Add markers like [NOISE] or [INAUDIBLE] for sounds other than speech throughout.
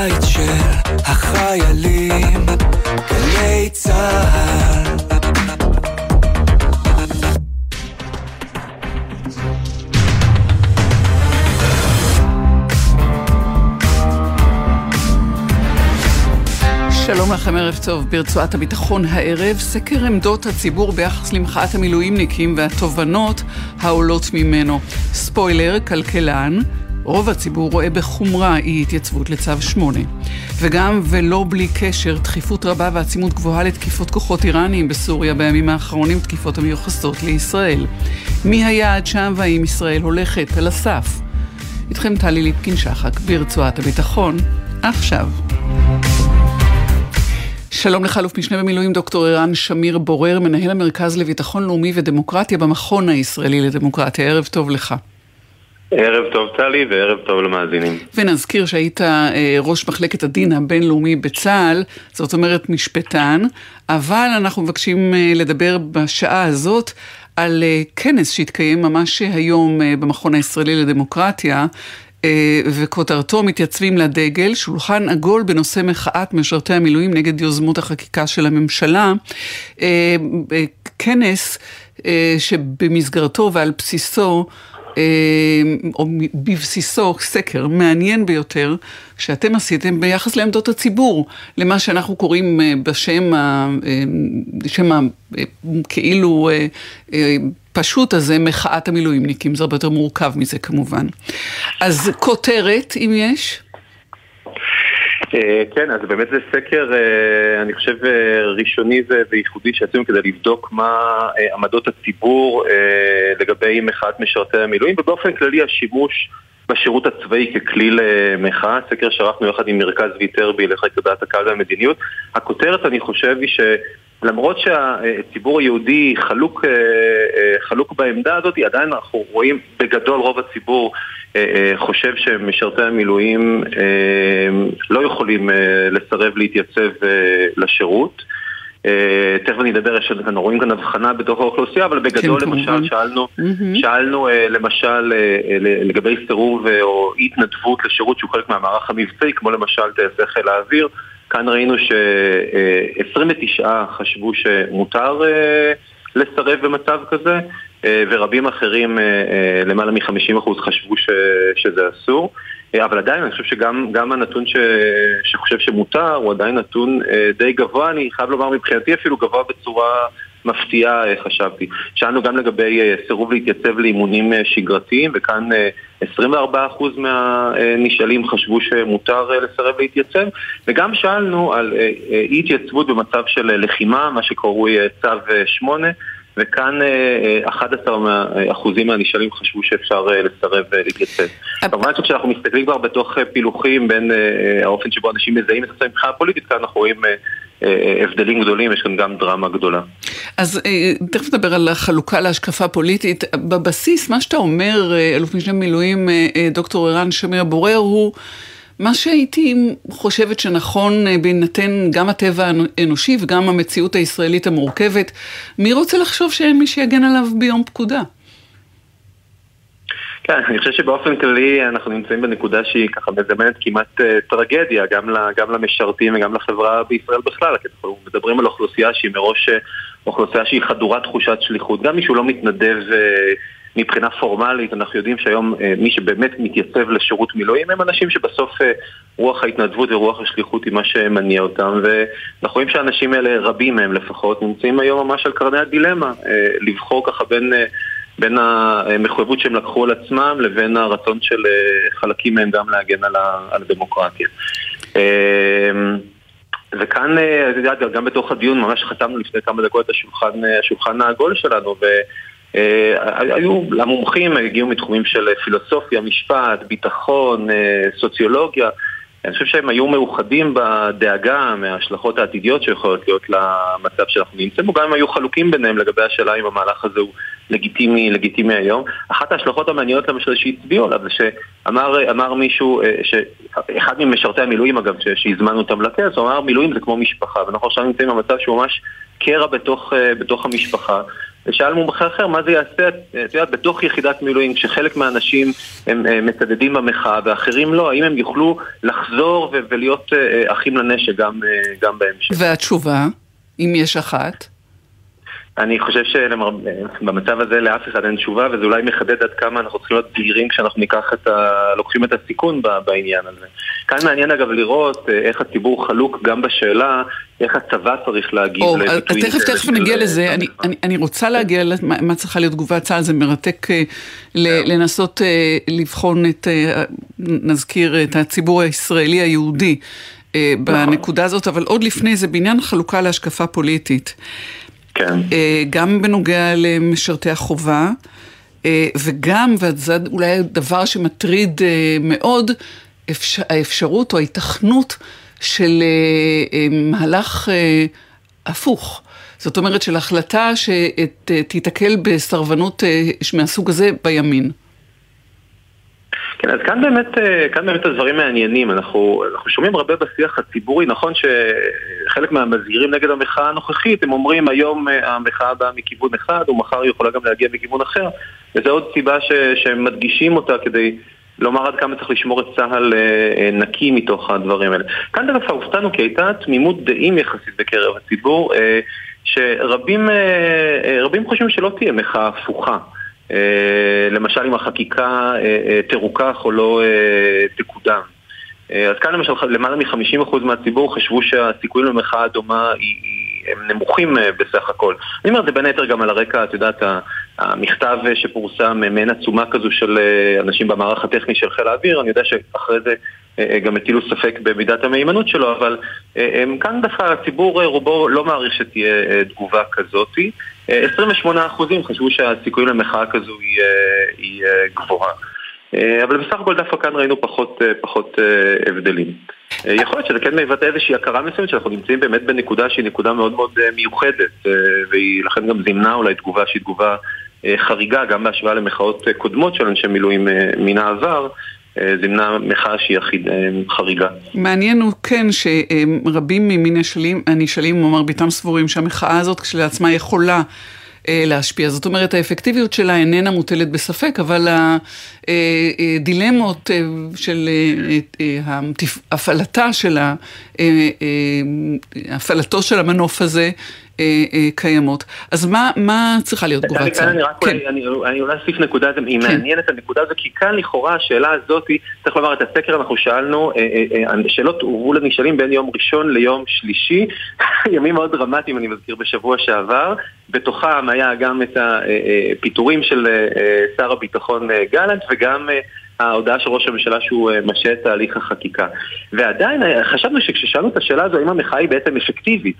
הבית של החיילים, גלי צה"ל שלום לכם, ערב טוב. ברצועת הביטחון הערב, סקר עמדות הציבור ביחס למחאת המילואימניקים והתובנות העולות ממנו. ספוילר, כלכלן, רוב הציבור רואה בחומרה אי התייצבות לצו 8. וגם ולא בלי קשר, דחיפות רבה ועצימות גבוהה לתקיפות כוחות איראניים בסוריה בימים האחרונים, תקיפות המיוחסות לישראל. מי היעד שם והאם ישראל הולכת על הסף? איתכם טלי ליפקין-שחק ברצועת הביטחון, עכשיו. שלום לך, אלוף משנה במילואים דוקטור ערן שמיר בורר, מנהל המרכז לביטחון לאומי ודמוקרטיה במכון הישראלי לדמוקרטיה. ערב טוב לך. ערב טוב טלי וערב טוב למאזינים. ונזכיר שהיית אה, ראש מחלקת הדין הבינלאומי בצה"ל, זאת אומרת משפטן, אבל אנחנו מבקשים אה, לדבר בשעה הזאת על אה, כנס שהתקיים ממש היום במכון הישראלי לדמוקרטיה. וכותרתו מתייצבים לדגל, שולחן עגול בנושא מחאת משרתי המילואים נגד יוזמות החקיקה של הממשלה. כנס שבמסגרתו ועל בסיסו או בבסיסו סקר מעניין ביותר שאתם עשיתם ביחס לעמדות הציבור, למה שאנחנו קוראים בשם, בשם כאילו הפשוט הזה, מחאת המילואימניקים, זה הרבה יותר מורכב מזה כמובן. אז כותרת, אם יש? אה, כן, אז באמת זה סקר, אה, אני חושב, אה, ראשוני וייחודי שעשינו כדי לבדוק מה עמדות הציבור לגבי מחאת משרתי המילואים, ובאופן כללי השימוש בשירות הצבאי ככלי למחאה, סקר שערכנו יחד עם מרכז ויטרבי לחקר דעת הקהל והמדיניות. הכותרת, אני חושב, היא ש... למרות שהציבור היהודי חלוק, אה, אה, חלוק בעמדה הזאת, עדיין אנחנו רואים בגדול רוב הציבור אה, חושב שמשרתי המילואים לא יכולים לסרב להתייצב לשירות. תכף אני אדבר, לנו רואים כאן הבחנה בתוך האוכלוסייה, אבל בגדול כן, למשל שאלנו, mm-hmm. שאלנו למשל לגבי סירוב או התנדבות לשירות שהוא חלק מהמערך המבצעי, כמו למשל טייסי חיל האוויר. כאן ראינו ש-29 חשבו שמותר אה, לסרב במצב כזה, אה, ורבים אחרים, אה, למעלה מ-50% חשבו ש, שזה אסור. אבל עדיין אני חושב שגם הנתון ש, שחושב שמותר הוא עדיין נתון די גבוה, אני חייב לומר מבחינתי אפילו גבוה בצורה מפתיעה חשבתי. שאלנו גם לגבי סירוב להתייצב לאימונים שגרתיים, וכאן 24% מהנשאלים חשבו שמותר לסרב להתייצב, וגם שאלנו על אי התייצבות במצב של לחימה, מה שקרוי צו 8. וכאן 11 אחוזים מהנשאלים חשבו שאפשר לסרב להתייצב. כמובן שכשאנחנו מסתכלים כבר בתוך פילוחים בין האופן שבו אנשים מזהים את עצמם מבחינה פוליטית, כאן אנחנו רואים הבדלים גדולים, יש כאן גם דרמה גדולה. אז אה, תכף נדבר על החלוקה להשקפה פוליטית. בבסיס, מה שאתה אומר, אה, אלוף משנה במילואים, אה, דוקטור ערן שמיר בורר, הוא מה שהייתי חושבת שנכון בהינתן גם הטבע האנושי וגם המציאות הישראלית המורכבת. מי רוצה לחשוב שאין מי שיגן עליו ביום פקודה? כן, אני חושב שבאופן כללי אנחנו נמצאים בנקודה שהיא ככה מזמנת כמעט uh, טרגדיה, גם, גם למשרתים וגם לחברה בישראל בכלל, כי אנחנו מדברים על אוכלוסייה שהיא מראש uh, אוכלוסייה שהיא חדורת תחושת שליחות. גם מי שהוא לא מתנדב מבחינה פורמלית, אנחנו יודעים שהיום uh, מי שבאמת מתייצב לשירות מילואים הם אנשים שבסוף uh, רוח ההתנדבות ורוח השליחות היא מה שמניע אותם, ואנחנו רואים שהאנשים האלה, רבים מהם לפחות, נמצאים היום ממש על קרני הדילמה, uh, לבחור ככה בין... בין המחויבות שהם לקחו על עצמם לבין הרצון של אה, חלקים מהם גם להגן על הדמוקרטיה. אה, וכאן, אה, את יודעת, גם בתוך הדיון ממש חתמנו לפני כמה דקות השולחן, השולחן העגול שלנו, והיו, המומחים הגיעו מתחומים של פילוסופיה, משפט, ביטחון, סוציולוגיה. אני חושב שהם היו מאוחדים בדאגה מההשלכות העתידיות שיכולות להיות למצב שאנחנו נמצאים בו, גם אם היו חלוקים ביניהם לגבי השאלה אם המהלך הזה הוא לגיטימי, לגיטימי היום. אחת ההשלכות המעניינות למשל שהצביעו עליו זה שאמר מישהו, אה, אחד ממשרתי המילואים אגב, שהזמנו אותם לכס, הוא אמר מילואים זה כמו משפחה, ואנחנו עכשיו נמצאים במצב שהוא ממש קרע בתוך, אה, בתוך המשפחה, ושאל מומחה אחר מה זה יעשה, את יודעת, בתוך יחידת מילואים, כשחלק מהאנשים הם מצדדים במחאה ואחרים לא, האם הם יוכלו לחזור ולהיות אחים לנשק גם, גם בהמשך. והתשובה, אם יש אחת? אני חושב שבמצב הזה לאף אחד אין תשובה, וזה אולי מחדד עד כמה אנחנו צריכים להיות זהירים כשאנחנו את ה... לוקחים את הסיכון בעניין הזה. כאן מעניין אגב לראות אה, איך הציבור חלוק גם בשאלה איך הצבא צריך להגיב או, לביטויים. תכף, תכף נגיע לזה. אני, אני, אני רוצה להגיע למה צריכה להיות תגובת צה"ל, זה מרתק אה, לנסות אה, לבחון את, נזכיר, את הציבור הישראלי היהודי. בנקודה הזאת, אבל עוד לפני זה, בעניין חלוקה להשקפה פוליטית. כן. אה, גם בנוגע למשרתי החובה, אה, וגם, וזה אולי הדבר שמטריד אה, מאוד, האפשרות או ההיתכנות של מהלך הפוך. זאת אומרת של החלטה שתיתקל בסרבנות מהסוג הזה בימין. כן, אז כאן באמת, אה, כאן באמת הדברים מעניינים. אנחנו, אנחנו שומעים הרבה בשיח הציבורי, נכון שחלק מהמזהירים נגד המחאה הנוכחית, הם אומרים היום אה, המחאה באה מכיוון אחד, ומחר היא יכולה גם להגיע מכיוון אחר, וזו עוד סיבה ש, שהם מדגישים אותה כדי לומר עד כמה צריך לשמור את צה"ל אה, נקי מתוך הדברים האלה. כאן דווקא הופתענו כי הייתה תמימות דעים יחסית בקרב הציבור, שרבים חושבים שלא תהיה מחאה הפוכה. אה, למשל אם החקיקה אה, אה, תרוכך או לא תקודם. אז כאן למשל למעלה מ-50% מהציבור חשבו שהסיכויים למחאה דומה הם נמוכים בסך הכל. אני אומר את זה בין היתר גם על הרקע, את יודעת, המכתב שפורסם, מעין עצומה כזו של אנשים במערך הטכני של חיל האוויר, אני יודע שאחרי זה גם הטילו ספק במידת המהימנות שלו, אבל כאן דווקא הציבור רובו לא מעריך שתהיה תגובה כזאתי. 28% חשבו שהסיכויים למחאה כזו היא, אה, היא אה, גבוהה. אה, אבל בסך הכל דווקא כאן ראינו פחות, פחות הבדלים. יכול להיות שזה כן מבטא איזושהי הכרה מסוימת שאנחנו נמצאים באמת בנקודה שהיא נקודה מאוד מאוד מיוחדת והיא לכן גם זימנה אולי תגובה שהיא תגובה חריגה גם בהשוואה למחאות קודמות של אנשי מילואים מן העבר זימנה מחאה שהיא יחיד, חריגה. מעניין הוא כן שרבים ממין הנשאלים ומרביתם סבורים שהמחאה הזאת כשלעצמה יכולה אה, להשפיע. זאת אומרת, האפקטיביות שלה איננה מוטלת בספק, אבל הדילמות אה, אה, של הפעלתה של, הפעלתו של המנוף הזה אה, אה, קיימות. אז מה, מה צריכה להיות תגובת צה"ל? אני, כן. אני, אני אולי אוסיף נקודה, היא כן. מעניינת הנקודה הזו, כי כאן לכאורה השאלה הזאת, צריך לומר, את הסקר אנחנו שאלנו, אה, שאלות הובאו לנשאלים בין יום ראשון ליום שלישי, [LAUGHS] ימים מאוד דרמטיים, אני מזכיר, בשבוע שעבר. בתוכם היה גם את הפיטורים של שר הביטחון גלנט וגם ההודעה של ראש הממשלה שהוא משה את תהליך החקיקה. ועדיין חשבנו שכששאלנו את השאלה הזו, האם המחאה היא בעצם אפקטיבית,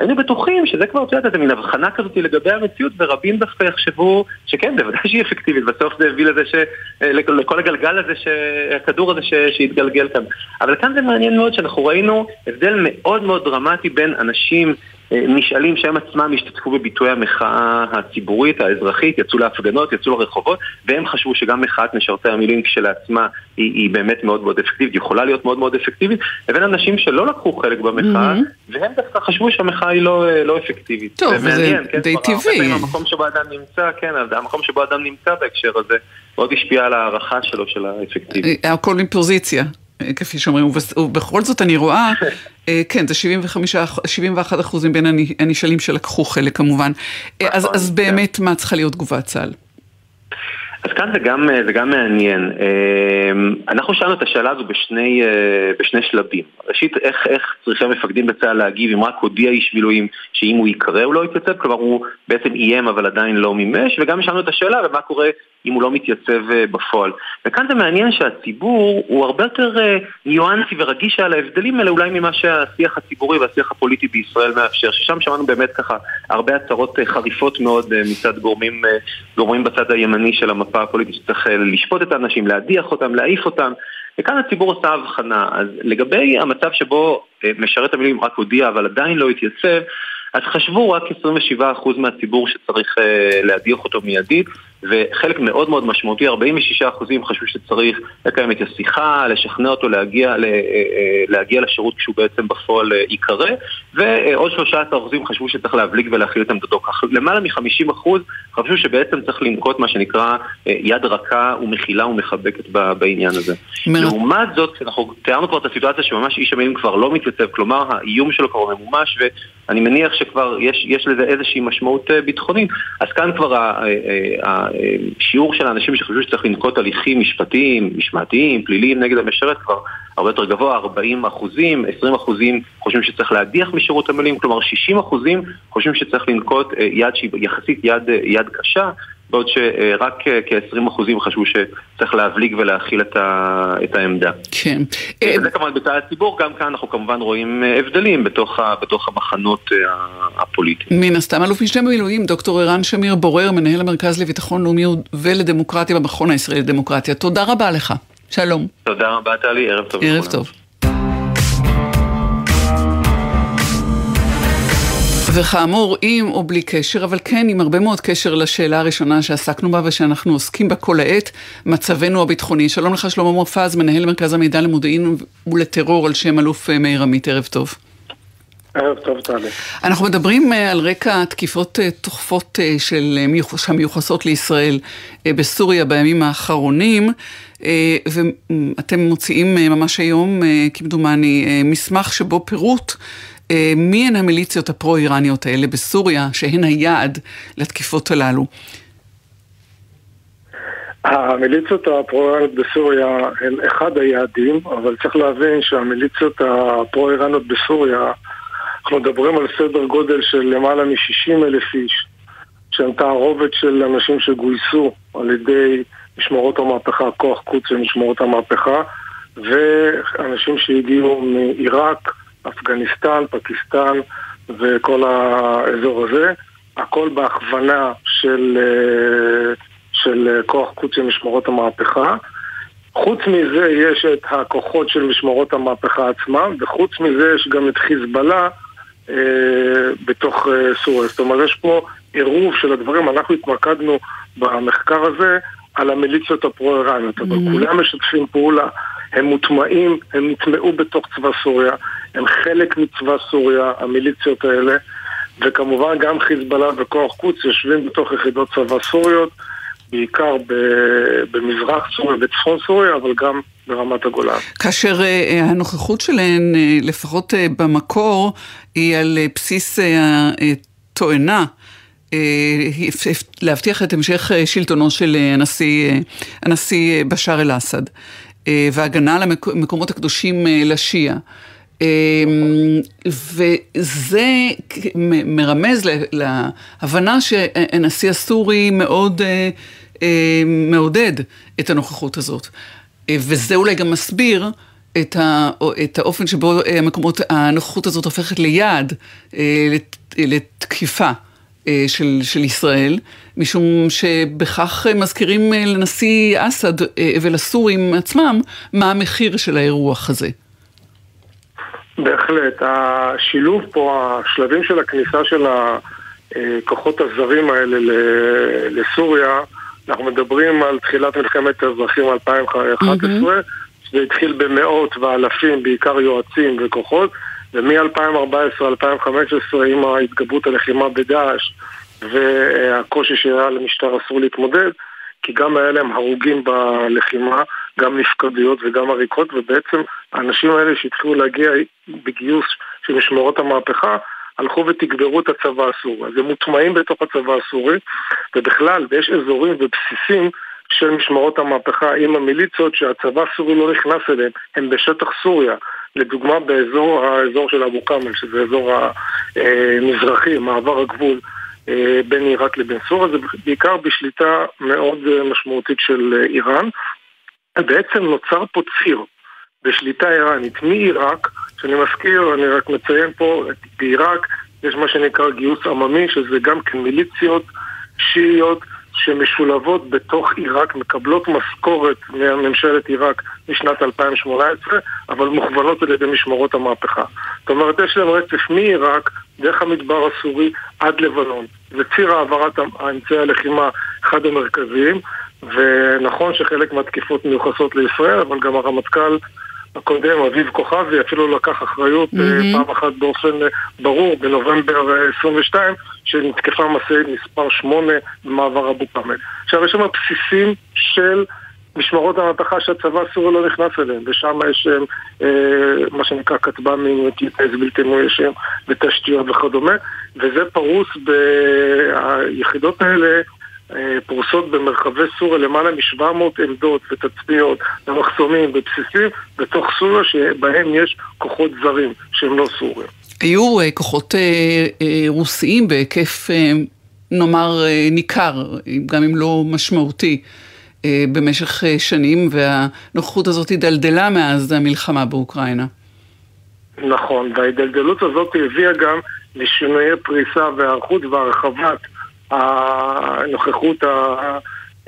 היינו בטוחים שזה כבר, את יודעת, איזה מין הבחנה כזאת לגבי המציאות, ורבים דווקא יחשבו שכן, בוודאי שהיא אפקטיבית, בסוף זה הביא לזה ש... לכל הגלגל הזה, ש... הכדור הזה ש... שהתגלגל כאן. אבל כאן זה מעניין מאוד שאנחנו ראינו הבדל מאוד מאוד דרמטי בין אנשים נשאלים שהם עצמם השתתפו בביטוי המחאה הציבורית, האזרחית, יצאו להפגנות, יצאו לרחובות, והם חשבו שגם מחאת משרתי המילואים כשלעצמה היא, היא באמת מאוד מאוד אפקטיבית, יכולה להיות מאוד מאוד אפקטיבית, לבין אנשים שלא לקחו חלק במחאה, mm-hmm. והם דווקא חשבו שהמחאה היא לא, לא אפקטיבית. טוב, זה, מעניין, זה כן, די טבעי. המקום שבו אדם נמצא, כן, המקום שבו אדם נמצא בהקשר הזה, מאוד השפיע על ההערכה שלו של האפקטיביות. הכל מפוזיציה. כפי שאומרים, ובכל זאת אני רואה, אה, כן, זה 75, 71 אחוזים בין הנשאלים שלקחו חלק כמובן. אה, אז, אז כן. באמת, מה צריכה להיות תגובת צה"ל? אז כאן זה גם, זה גם מעניין. אמ, אנחנו שאלנו את השאלה הזו בשני, אה, בשני שלבים. ראשית, איך, איך צריכים המפקדים בצה"ל להגיב אם רק הודיע איש מילואים שאם הוא ייקרא הוא לא יתייצב, כלומר הוא בעצם איים אבל עדיין לא מימש, וגם שאלנו את השאלה ומה קורה אם הוא לא מתייצב אה, בפועל. וכאן זה מעניין שהציבור הוא הרבה יותר אה, ניואנסי ורגיש על ההבדלים האלה אולי ממה שהשיח הציבורי והשיח הפוליטי בישראל מאפשר, ששם שמענו באמת ככה הרבה הצהרות חריפות מאוד מצד גורמים, גורמים בצד הימני של המפה. הפוליטית שצריך אה, לשפוט את האנשים, להדיח אותם, להעיף אותם, וכאן הציבור עושה הבחנה. אז לגבי המצב שבו אה, משרת המילואים רק הודיע אבל עדיין לא התייצב, אז חשבו רק 27% מהציבור שצריך להדיח אותו מיידית, וחלק מאוד מאוד משמעותי, 46% חשבו שצריך לקיים את השיחה, לשכנע אותו להגיע, להגיע לשירות כשהוא בעצם בפועל ייקרא, ועוד 13% חשבו שצריך להבליג ולהכיל את עמדתו. כך למעלה מ-50% חשבו שבעצם צריך לנקוט מה שנקרא יד רכה ומכילה ומחבקת בעניין הזה. לעומת זאת, אנחנו תיארנו כבר את הסיטואציה שממש איש המילים כבר לא מתייצב, כלומר האיום שלו כבר ממומש ואני מניח שכבר יש, יש לזה איזושהי משמעות אה, ביטחונית, אז כאן כבר השיעור של האנשים שחשבו שצריך לנקוט הליכים משפטיים, משמעתיים, פליליים נגד המשרת כבר הרבה יותר גבוה, 40 אחוזים, 20 אחוזים חושבים שצריך להדיח משירות המילואים, כלומר 60 אחוזים חושבים שצריך לנקוט אה, יד שהיא יחסית יד, אה, יד קשה. בעוד שרק כ-20% חשבו שצריך להבליג ולהכיל את, ה, את העמדה. כן. וזה כמובן בצד הציבור, גם כאן אנחנו כמובן רואים הבדלים בתוך, ה, בתוך המחנות הפוליטיים. מן הסתם, אלוף משנה במילואים, דוקטור ערן שמיר בורר, מנהל המרכז לביטחון לאומי ולדמוקרטיה במכון הישראלי לדמוקרטיה. תודה רבה לך. שלום. תודה רבה, טלי, ערב טוב. ערב טוב. וכאמור, עם או בלי קשר, אבל כן עם הרבה מאוד קשר לשאלה הראשונה שעסקנו בה ושאנחנו עוסקים בה כל העת, מצבנו הביטחוני. שלום לך שלמה מופז, מנהל מרכז המידע למודיעין ולטרור על שם אלוף מאיר עמית, ערב טוב. ערב טוב, טלי. אנחנו מדברים על רקע תקיפות תוכפות של, שמיוחסות לישראל בסוריה בימים האחרונים, ואתם מוציאים ממש היום, כמדומני, מסמך שבו פירוט מי הן המיליציות הפרו-איראניות האלה בסוריה, שהן היעד לתקיפות הללו? המיליציות הפרו-איראניות בסוריה הן אחד היעדים, אבל צריך להבין שהמיליציות הפרו-איראניות בסוריה, אנחנו מדברים על סדר גודל של למעלה מ-60 אלף איש, שהן תערובת של אנשים שגויסו על ידי משמרות המהפכה, כוח קוץ של משמרות המהפכה, ואנשים שהגיעו מעיראק, אפגניסטן, פקיסטן וכל האזור הזה, הכל בהכוונה של, של כוח קודש של משמרות המהפכה. חוץ מזה יש את הכוחות של משמרות המהפכה עצמם, וחוץ מזה יש גם את חיזבאללה אה, בתוך אה, סוריה. זאת אומרת, יש פה עירוב של הדברים. אנחנו התמקדנו במחקר הזה על המיליציות הפרו-איראניות, אבל mm-hmm. כולם משתפים פעולה. הם מוטמעים, הם נטמעו בתוך צבא סוריה, הם חלק מצבא סוריה, המיליציות האלה, וכמובן גם חיזבאללה וכוח קוץ יושבים בתוך יחידות צבא סוריות, בעיקר במזרח סוריה, בצפון סוריה, אבל גם ברמת הגולן. כאשר uh, הנוכחות שלהן, uh, לפחות במקור, היא על בסיס התואנה. להבטיח את המשך שלטונו של הנשיא, הנשיא בשאר אל-אסד. והגנה על המקומות הקדושים לשיעה. וזה מרמז להבנה שהנשיא הסורי מאוד מעודד את הנוכחות הזאת. וזה אולי גם מסביר את האופן שבו המקומות, הנוכחות הזאת הופכת ליעד לתקיפה. אה, של, של ישראל, משום שבכך מזכירים אה, לנשיא אסד אה, ולסורים עצמם מה המחיר של האירוח הזה. בהחלט. השילוב פה, השלבים של הכניסה של הכוחות הזרים האלה לסוריה, אנחנו מדברים על תחילת מלחמת האזרחים 2011, mm-hmm. זה התחיל במאות ואלפים, בעיקר יועצים וכוחות. ומ-2014-2015 עם ההתגברות הלחימה בדאעש והקושי שהיה למשטר אסור להתמודד, כי גם היה להם הרוגים בלחימה, גם נפקדויות וגם עריקות, ובעצם האנשים האלה שהתחילו להגיע בגיוס של משמרות המהפכה, הלכו ותגברו את הצבא הסורי. אז הם מוטמעים בתוך הצבא הסורי, ובכלל, ויש אזורים ובסיסים של משמרות המהפכה עם המיליציות שהצבא הסורי לא נכנס אליהם, הם בשטח סוריה. לדוגמה באזור האזור של אבו כאמל, שזה אזור המזרחי, מעבר הגבול אה, בין עיראק לבין סוריה, זה בעיקר בשליטה מאוד אה, משמעותית של אה, איראן. בעצם נוצר פה ציר בשליטה איראנית מעיראק, שאני מזכיר, אני רק מציין פה, בעיראק יש מה שנקרא גיוס עממי, שזה גם כן מיליציות שיעיות שמשולבות בתוך עיראק, מקבלות משכורת מממשלת עיראק משנת 2018, אבל מוכוונות על ידי משמרות המהפכה. זאת אומרת, יש להם רצף מעיראק, דרך המדבר הסורי, עד לבנון. זה ציר העברת אמצעי הלחימה אחד המרכזיים, ונכון שחלק מהתקיפות מיוחסות לישראל, אבל גם הרמטכ"ל הקודם, אביב כוכבי, אפילו לקח אחריות mm-hmm. פעם אחת באופן אה, ברור בנובמבר 22, שנתקפה משאית מספר 8 במעבר אבו כרמל. עכשיו יש שם בסיסים של משמרות המהפכה שהצבא הסורי לא נכנס אליהם, ושם יש אה, מה שנקרא כטב"מים, טיוטייז בלתי מאוישים ותשתיות וכדומה, וזה פרוס ביחידות האלה אה, פרוסות במרחבי סוריה למעלה מ-700 עמדות ותצפיות ומחסומים ובסיסים בתוך סוריה שבהם יש כוחות זרים שהם לא סוריה. היו אה, כוחות אה, רוסיים בהיקף נאמר ניכר, גם אם לא משמעותי, במשך שנים, והנוכחות הזאת דלדלה מאז המלחמה באוקראינה. נכון, וההידלדלות הזאת הביאה גם לשינויי פריסה והיערכות והרחבת הנוכחות ה...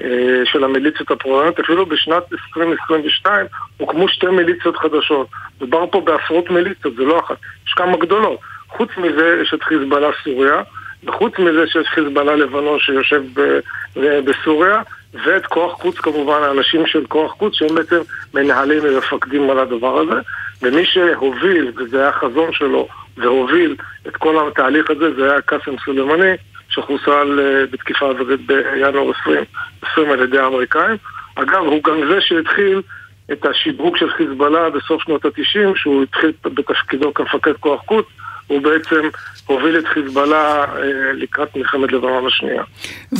אה, של המיליציות הפרואניות, אפילו בשנת 2022 הוקמו שתי מיליציות חדשות. מדובר פה בעשרות מיליציות, זה לא אחת, יש כמה גדולות. חוץ מזה יש את חיזבאללה סוריה, וחוץ מזה שיש חיזבאללה לבנון שיושב ב- בסוריה, ואת כוח חוץ כמובן, האנשים של כוח חוץ שהם בעצם מנהלים ומפקדים על הדבר הזה, ומי שהוביל, וזה היה החזון שלו, והוביל את כל התהליך הזה, זה היה קאסם סולימני, שחוסל אה, בתקיפה אווירית בינואר 2020 על ידי האמריקאים. אגב, הוא גם זה שהתחיל את השדרוג של חיזבאללה בסוף שנות ה-90, שהוא התחיל בתפקידו כמפקד כוח קוץ, הוא בעצם הוביל את חיזבאללה אה, לקראת מלחמת לבנון השנייה.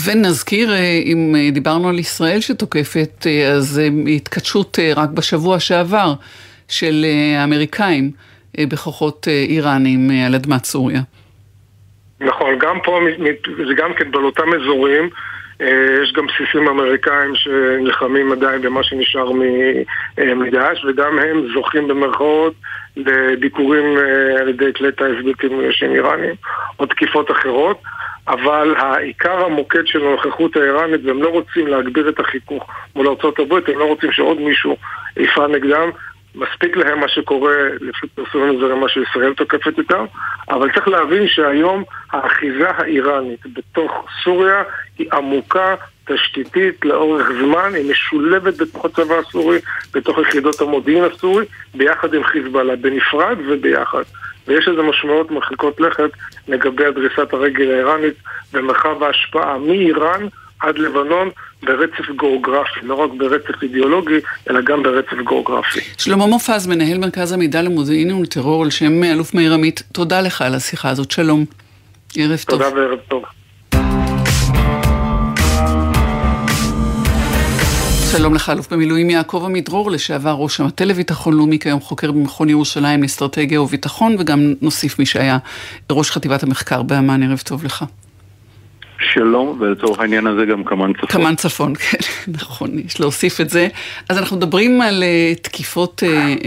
ונזכיר, אה, אם דיברנו על ישראל שתוקפת, אז התכתשות רק בשבוע שעבר של האמריקאים בכוחות איראנים על אדמת סוריה. נכון, גם פה זה גם כן על אותם אזורים. אה, יש גם בסיסים אמריקאים שנלחמים עדיין במה שנשאר אה, מדאעש וגם הם זוכים במרכאות לביקורים אה, על ידי כלי טיס בלתי מאוישים איראנים או תקיפות אחרות אבל העיקר המוקד של הנוכחות האיראנית והם לא רוצים להגביר את החיכוך מול ארה"ב, הם לא רוצים שעוד מישהו יפעל נגדם מספיק להם מה שקורה לפי פרסומים זה מה שישראל תוקפת איתם, אבל צריך להבין שהיום האחיזה האיראנית בתוך סוריה היא עמוקה, תשתיתית, לאורך זמן, היא משולבת בתוך הצבא הסורי, בתוך יחידות המודיעין הסורי, ביחד עם חיזבאללה, בנפרד וביחד. ויש לזה משמעויות מרחיקות לכת לגבי הדריסת הרגל האיראנית במרחב ההשפעה מאיראן עד לבנון ברצף גיאוגרפי, לא רק ברצף אידיאולוגי, אלא גם ברצף גיאוגרפי. שלמה מופז, מנהל מרכז המידע למודיעין ולטרור על שם אלוף מאיר עמית, תודה לך על השיחה הזאת, שלום. ערב טוב. תודה וערב טוב. שלום לך, אלוף במילואים יעקב עמידרור, לשעבר ראש המטה לביטחון לאומי, כיום חוקר במכון ירושלים לאסטרטגיה וביטחון, וגם נוסיף מי שהיה ראש חטיבת המחקר באמ"ן, ערב טוב לך. שלום, ולצורך העניין הזה גם כמן צפון. כמן צפון, [LAUGHS] כן, נכון, יש להוסיף את זה. אז אנחנו מדברים על uh, תקיפות uh, uh,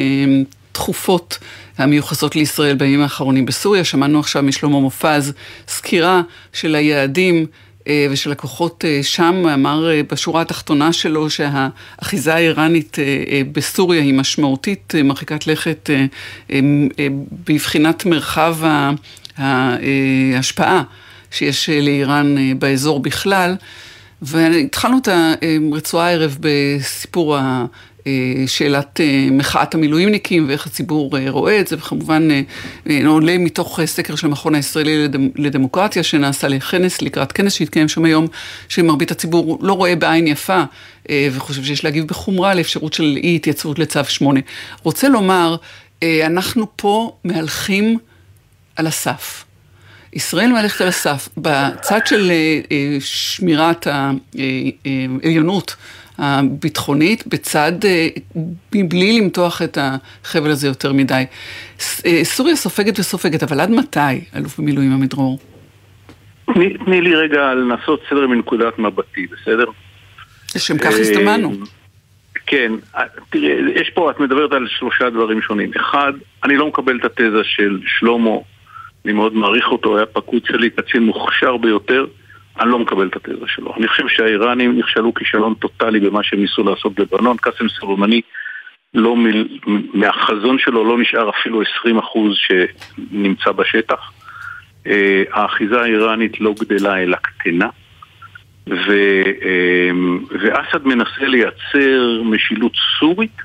תכופות המיוחסות לישראל בימים האחרונים בסוריה. שמענו עכשיו משלמה מופז סקירה של היעדים ושל הכוחות שם, אמר בשורה התחתונה שלו שהאחיזה האיראנית בסוריה היא משמעותית, מרחיקת לכת בבחינת מרחב ההשפעה. שיש אה, לאיראן אה, באזור בכלל. והתחלנו את הרצועה הערב בסיפור ה... שאלת אה, מחאת המילואימניקים ואיך הציבור רואה את זה, וכמובן עולה מתוך סקר של המכון הישראלי לדמוקרטיה שנעשה לכנס, לקראת כנס שהתקיים שם היום, שמרבית הציבור לא רואה בעין יפה וחושב שיש להגיב בחומרה לאפשרות של אי התייצבות לצו 8. רוצה לומר, אנחנו פה מהלכים על הסף. ישראל מלכת על הסף. בצד של אה, אה, שמירת העליונות הביטחונית, בצד, אה, מבלי למתוח את החבל הזה יותר מדי. סוריה סופגת וסופגת, אבל עד מתי, אלוף במילואים המדרור? תני לי רגע לנסות סדר מנקודת מבטי, בסדר? לשם כך הזדמנו. כן, תראי, יש פה, את מדברת על שלושה דברים שונים. אחד, אני לא מקבל את התזה של שלמה אני מאוד מעריך אותו, היה פקוד שלי, קצין מוכשר ביותר, אני לא מקבל את התזה שלו. אני חושב שהאיראנים נכשלו כישלון טוטאלי במה שהם ניסו לעשות בלבנון. קאסם סרומני, לא מ... מהחזון שלו לא נשאר אפילו 20% שנמצא בשטח. אה, האחיזה האיראנית לא גדלה אלא קטנה. ו, אמ, ואסד מנסה לייצר משילות סורית,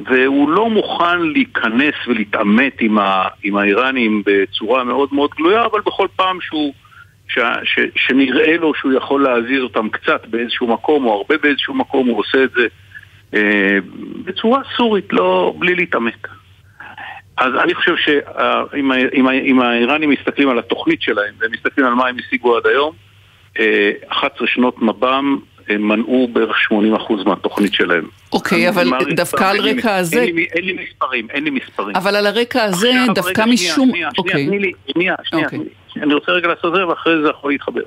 והוא לא מוכן להיכנס ולהתעמת עם, ה, עם האיראנים בצורה מאוד מאוד גלויה, אבל בכל פעם שהוא, ש, ש, שנראה לו שהוא יכול להזיז אותם קצת באיזשהו מקום, או הרבה באיזשהו מקום, הוא עושה את זה אה, בצורה סורית, לא, בלי להתעמת. אז אני חושב שאם האיראנים מסתכלים על התוכנית שלהם, והם מסתכלים על מה הם השיגו עד היום, 11 שנות מב"ם מנעו בערך 80% מהתוכנית שלהם. אוקיי, אבל דווקא על רקע הזה... אין לי מספרים, אין לי מספרים. אבל על הרקע הזה, דווקא משום... שנייה, שנייה, שנייה, שנייה. אני רוצה רגע לעשות זה, ואחרי זה יכול להתחבר.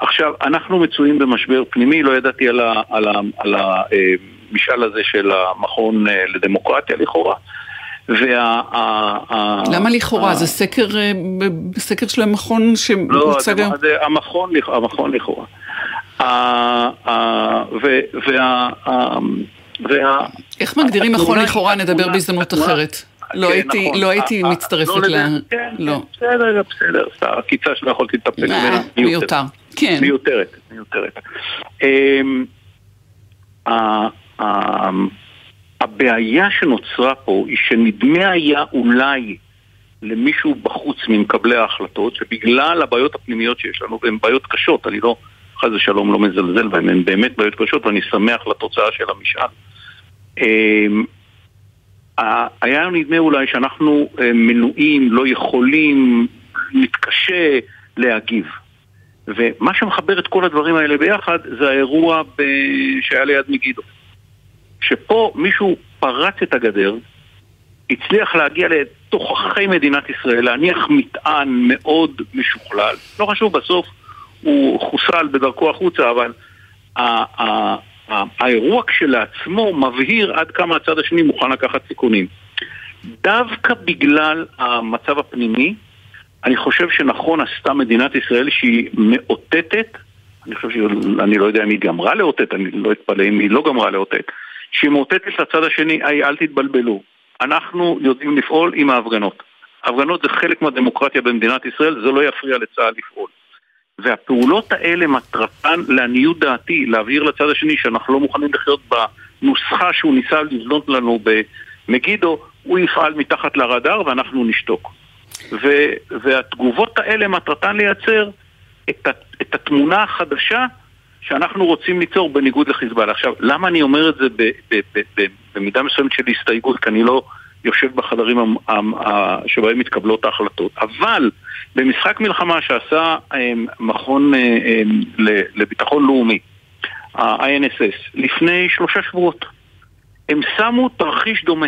עכשיו, אנחנו מצויים במשבר פנימי, לא ידעתי על המשאל הזה של המכון לדמוקרטיה לכאורה. וה... למה לכאורה? זה סקר, סקר של המכון שמוצג... לא, המכון, המכון לכאורה. איך מגדירים מכון לכאורה? נדבר בהזדמנות אחרת. לא הייתי, לא הייתי מצטרפת ל... לא. בסדר, בסדר, עקיצה שלא יכולתי להתאפק ממנה. מיותר. כן. מיותרת, מיותרת. הבעיה שנוצרה פה היא שנדמה היה אולי למישהו בחוץ ממקבלי ההחלטות, שבגלל הבעיות הפנימיות שיש לנו, והן בעיות קשות, אני לא, חס ושלום לא מזלזל בהן, הן באמת בעיות קשות ואני שמח לתוצאה של המשאל. אמ, היה נדמה אולי שאנחנו אה, מנועים, לא יכולים, מתקשה להגיב. ומה שמחבר את כל הדברים האלה ביחד זה האירוע שהיה ליד מגידו. שפה מישהו פרץ את הגדר, הצליח להגיע לתוככי מדינת ישראל, להניח מטען מאוד משוכלל. לא חשוב, בסוף הוא חוסל בדרכו החוצה, אבל האירוע כשלעצמו מבהיר עד כמה הצד השני מוכן לקחת סיכונים. דווקא בגלל המצב הפנימי, אני חושב שנכון עשתה מדינת ישראל שהיא מאותתת, אני חושב שאני לא יודע אם היא גמרה לאותת, אני לא אתפלא אם היא לא גמרה לאותת, שהיא מאותתת לצד השני, היי, אל תתבלבלו. אנחנו יודעים לפעול עם ההפגנות. הפגנות זה חלק מהדמוקרטיה במדינת ישראל, זה לא יפריע לצה"ל לפעול. והפעולות האלה מטרתן, לעניות דעתי, להבהיר לצד השני שאנחנו לא מוכנים לחיות בנוסחה שהוא ניסה לבנות לנו במגידו, הוא יפעל מתחת לרדאר ואנחנו נשתוק. ו- והתגובות האלה מטרתן לייצר את, ה- את התמונה החדשה שאנחנו רוצים ליצור בניגוד לחיזבאללה. עכשיו, למה אני אומר את זה במידה מסוימת של הסתייגות? כי אני לא יושב בחדרים שבהם מתקבלות ההחלטות. אבל במשחק מלחמה שעשה אמ, מכון אה, אמ, לביטחון לאומי, ה-INSS, לפני שלושה שבועות, הם שמו תרחיש דומה.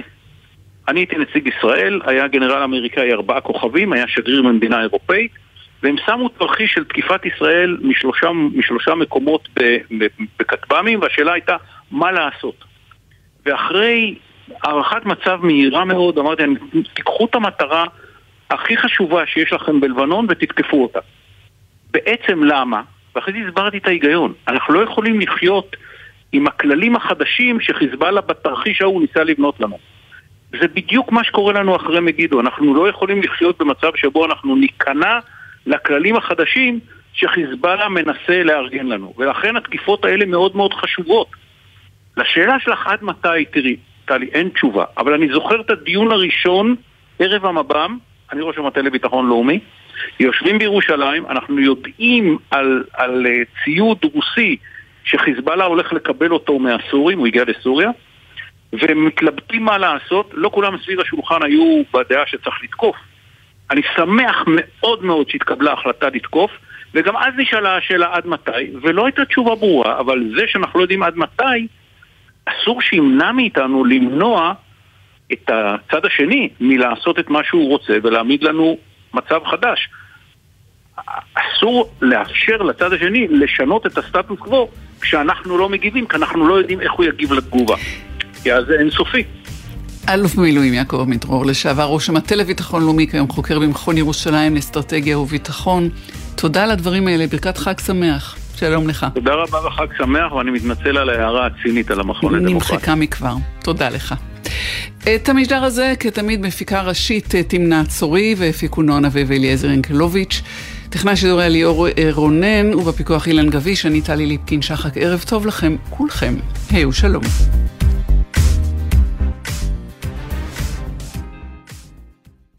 אני הייתי נציג ישראל, היה גנרל אמריקאי ארבעה כוכבים, היה שגריר במדינה אירופאית, והם שמו תרחיש של תקיפת ישראל משלושה, משלושה מקומות בכטב"מים, והשאלה הייתה מה לעשות. ואחרי הערכת מצב מהירה מאוד, אמרתי, תיקחו את המטרה הכי חשובה שיש לכם בלבנון ותתקפו אותה. בעצם למה? ואחרי זה הסברתי את ההיגיון. אנחנו לא יכולים לחיות עם הכללים החדשים שחיזבאללה בתרחיש ההוא ניסה לבנות לנו. זה בדיוק מה שקורה לנו אחרי מגידו. אנחנו לא יכולים לחיות במצב שבו אנחנו ניכנע לכללים החדשים שחיזבאללה מנסה לארגן לנו. ולכן התקיפות האלה מאוד מאוד חשובות. לשאלה שלך עד מתי, תראי, טלי, אין תשובה. אבל אני זוכר את הדיון הראשון, ערב המב"ם, אני ראש המטה לביטחון לאומי, יושבים בירושלים, אנחנו יודעים על, על אה, ציוד רוסי שחיזבאללה הולך לקבל אותו מהסורים, הוא הגיע לסוריה, ומתלבטים מה לעשות, לא כולם סביב השולחן היו בדעה שצריך לתקוף. אני שמח מאוד מאוד שהתקבלה החלטה לתקוף, וגם אז נשאלה השאלה עד מתי, ולא הייתה תשובה ברורה, אבל זה שאנחנו לא יודעים עד מתי, אסור שימנע מאיתנו למנוע את הצד השני מלעשות את מה שהוא רוצה ולהעמיד לנו מצב חדש. אסור לאפשר לצד השני לשנות את הסטטוס קוו כשאנחנו לא מגיבים, כי אנחנו לא יודעים איך הוא יגיב לתגובה. כי אז זה אינסופי. אלוף במילואים יעקב מידרור, לשעבר ראש המטה לביטחון לאומי, כיום חוקר במכון ירושלים לאסטרטגיה וביטחון. תודה על הדברים האלה, ברכת חג שמח. שלום לך. תודה רבה וחג שמח, ואני מתנצל על ההערה הצינית על המכון לדמוקרטיה. נמחקה מכבר. תודה לך. את המשדר הזה, כתמיד, מפיקה ראשית תמנה צורי, והפיקו נונה ואליעזר ינקלוביץ'. טכנאי שידורי ליאור רונן, ובפיקוח אילן גביש, אני טלי ליפקין שחק. ערב טוב לכם, כולכם. היי ושלום.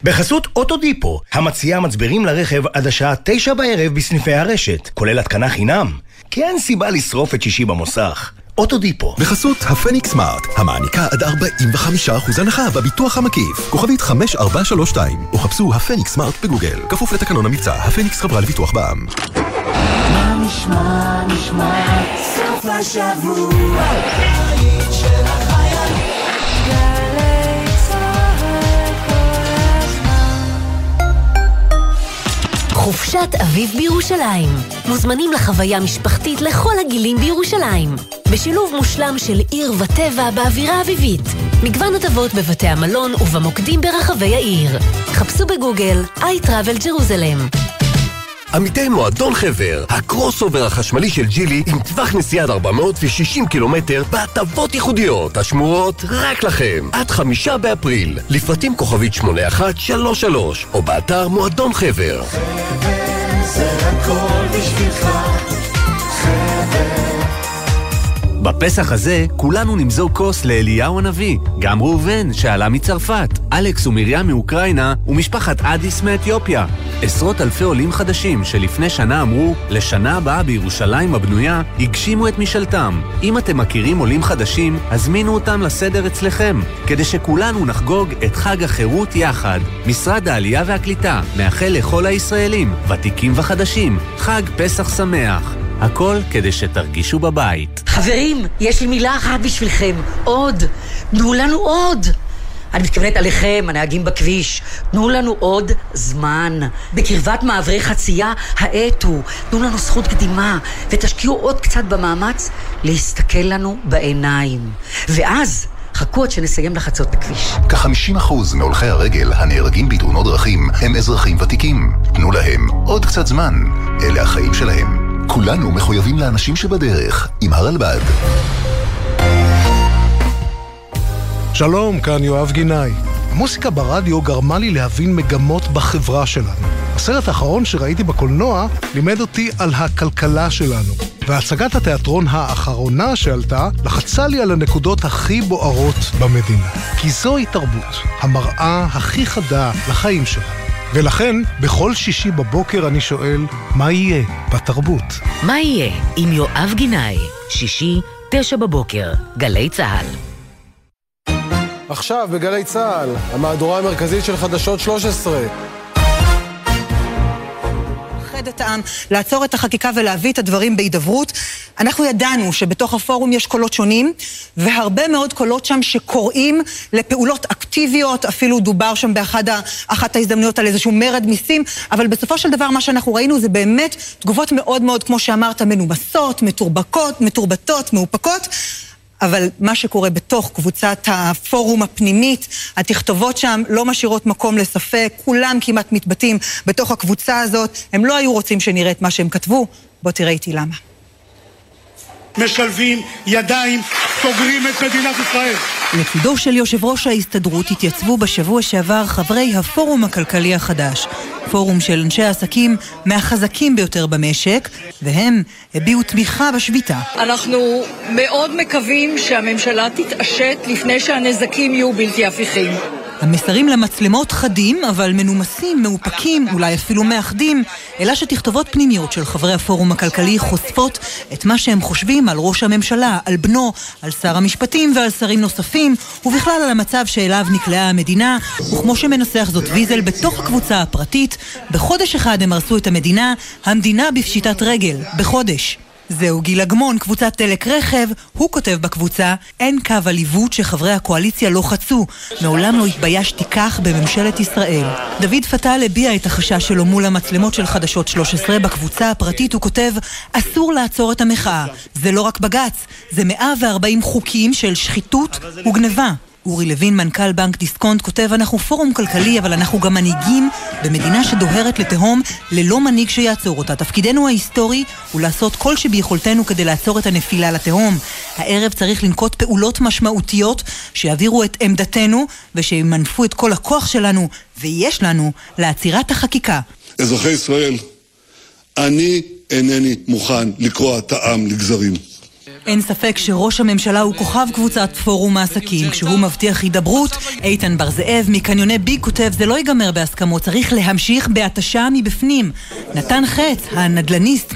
בחסות אוטודיפו, המציעה מצברים לרכב עד השעה תשע בערב בסניפי הרשת, כולל התקנה חינם. כי אין סיבה לשרוף את שישי במוסך. אוטודיפו. בחסות הפניקס סמארט, המעניקה עד 45% הנחה בביטוח המקיף. כוכבית 5432, או חפשו הפניקס סמארט בגוגל. כפוף לתקנון המבצע, הפניקס חברה לביטוח בע"מ. מה נשמע, נשמע, סוף השבוע, חופשת אביב בירושלים. מוזמנים לחוויה משפחתית לכל הגילים בירושלים. בשילוב מושלם של עיר וטבע באווירה אביבית. מגוון הטבות בבתי המלון ובמוקדים ברחבי העיר. חפשו בגוגל iTravel Jerusalem. עמיתי מועדון חבר, הקרוסאובר החשמלי של ג'ילי עם טווח נסיעה עד 460 קילומטר בהטבות ייחודיות השמורות רק לכם עד חמישה באפריל לפרטים כוכבית 8133 או באתר מועדון חבר חבר זה הכל בשבילך בפסח הזה כולנו נמזוג כוס לאליהו הנביא, גם ראובן שעלה מצרפת, אלכס ומרים מאוקראינה ומשפחת אדיס מאתיופיה. עשרות אלפי עולים חדשים שלפני שנה אמרו, לשנה הבאה בירושלים הבנויה, הגשימו את משאלתם. אם אתם מכירים עולים חדשים, הזמינו אותם לסדר אצלכם, כדי שכולנו נחגוג את חג החירות יחד. משרד העלייה והקליטה מאחל לכל הישראלים, ותיקים וחדשים, חג פסח שמח. הכל כדי שתרגישו בבית. חברים, יש לי מילה אחת בשבילכם. עוד. תנו לנו עוד. אני מתכוונת עליכם, הנהגים בכביש. תנו לנו עוד זמן. בקרבת מעברי חצייה, האט הוא. תנו לנו זכות קדימה, ותשקיעו עוד קצת במאמץ להסתכל לנו בעיניים. ואז... חכו עד שנסיים לחצות את הכביש. כ-50% מהולכי הרגל הנהרגים בתאונות דרכים הם אזרחים ותיקים. תנו להם עוד קצת זמן. אלה החיים שלהם. כולנו מחויבים לאנשים שבדרך, עם הרלב"ד. שלום, כאן יואב גינאי. המוסיקה ברדיו גרמה לי להבין מגמות בחברה שלנו. הסרט האחרון שראיתי בקולנוע לימד אותי על הכלכלה שלנו. והצגת התיאטרון האחרונה שעלתה לחצה לי על הנקודות הכי בוערות במדינה. כי זוהי תרבות, המראה הכי חדה לחיים שלנו. ולכן, בכל שישי בבוקר אני שואל, מה יהיה בתרבות? מה יהיה עם יואב גינאי? שישי, תשע בבוקר, גלי צה"ל. עכשיו בגלי צה"ל, המהדורה המרכזית של חדשות 13. לאחד את העם, לעצור את החקיקה ולהביא את הדברים בהידברות. אנחנו ידענו שבתוך הפורום יש קולות שונים, והרבה מאוד קולות שם שקוראים לפעולות אקטיביות, אפילו דובר שם באחת ההזדמנויות על איזשהו מרד מיסים, אבל בסופו של דבר מה שאנחנו ראינו זה באמת תגובות מאוד מאוד, כמו שאמרת, מנומסות, מתורבקות, מתורבתות, מאופקות. אבל מה שקורה בתוך קבוצת הפורום הפנימית, התכתובות שם לא משאירות מקום לספק, כולם כמעט מתבטאים בתוך הקבוצה הזאת, הם לא היו רוצים שנראה את מה שהם כתבו, בוא תראה איתי למה. משלבים ידיים, סוגרים את מדינת ישראל. לצידו של יושב ראש ההסתדרות התייצבו בשבוע שעבר חברי הפורום הכלכלי החדש. פורום של אנשי עסקים מהחזקים ביותר במשק, והם הביעו תמיכה בשביתה. אנחנו מאוד מקווים שהממשלה תתעשת לפני שהנזקים יהיו בלתי הפיכים. המסרים למצלמות חדים, אבל מנומסים, מאופקים, אולי אפילו מאחדים, אלא שתכתובות פנימיות של חברי הפורום הכלכלי חושפות את מה שהם חושבים על ראש הממשלה, על בנו, על שר המשפטים ועל שרים נוספים, ובכלל על המצב שאליו נקלעה המדינה, וכמו שמנסח זאת ויזל בתוך הקבוצה הפרטית, בחודש אחד הם הרסו את המדינה, המדינה בפשיטת רגל, בחודש. זהו גיל אגמון, קבוצת דלק רכב, הוא כותב בקבוצה, אין קו עליבות שחברי הקואליציה לא חצו. מעולם לא התביישתי כך בממשלת ישראל. דוד פטל הביע את החשש שלו מול המצלמות של חדשות 13 בקבוצה הפרטית, הוא כותב, אסור לעצור את המחאה. זה לא רק בג"ץ, זה 140 חוקים של שחיתות וגניבה. אורי לוין, מנכ"ל בנק דיסקונט, כותב, אנחנו פורום כלכלי, אבל אנחנו גם מנהיגים במדינה שדוהרת לתהום ללא מנהיג שיעצור אותה. תפקידנו ההיסטורי הוא לעשות כל שביכולתנו כדי לעצור את הנפילה לתהום. הערב צריך לנקוט פעולות משמעותיות שיעבירו את עמדתנו ושימנפו את כל הכוח שלנו, ויש לנו, לעצירת החקיקה. אזרחי ישראל אני אינני מוכן לקרוע את העם לגזרים. אין ספק שראש הממשלה הוא כוכב קבוצת פורום העסקים. כשהוא מבטיח הידברות, איתן בר זאב מקניוני ביג כותב זה לא ייגמר בהסכמות, צריך להמשיך בהתשה מבפנים. נתן חץ, הנדלניסט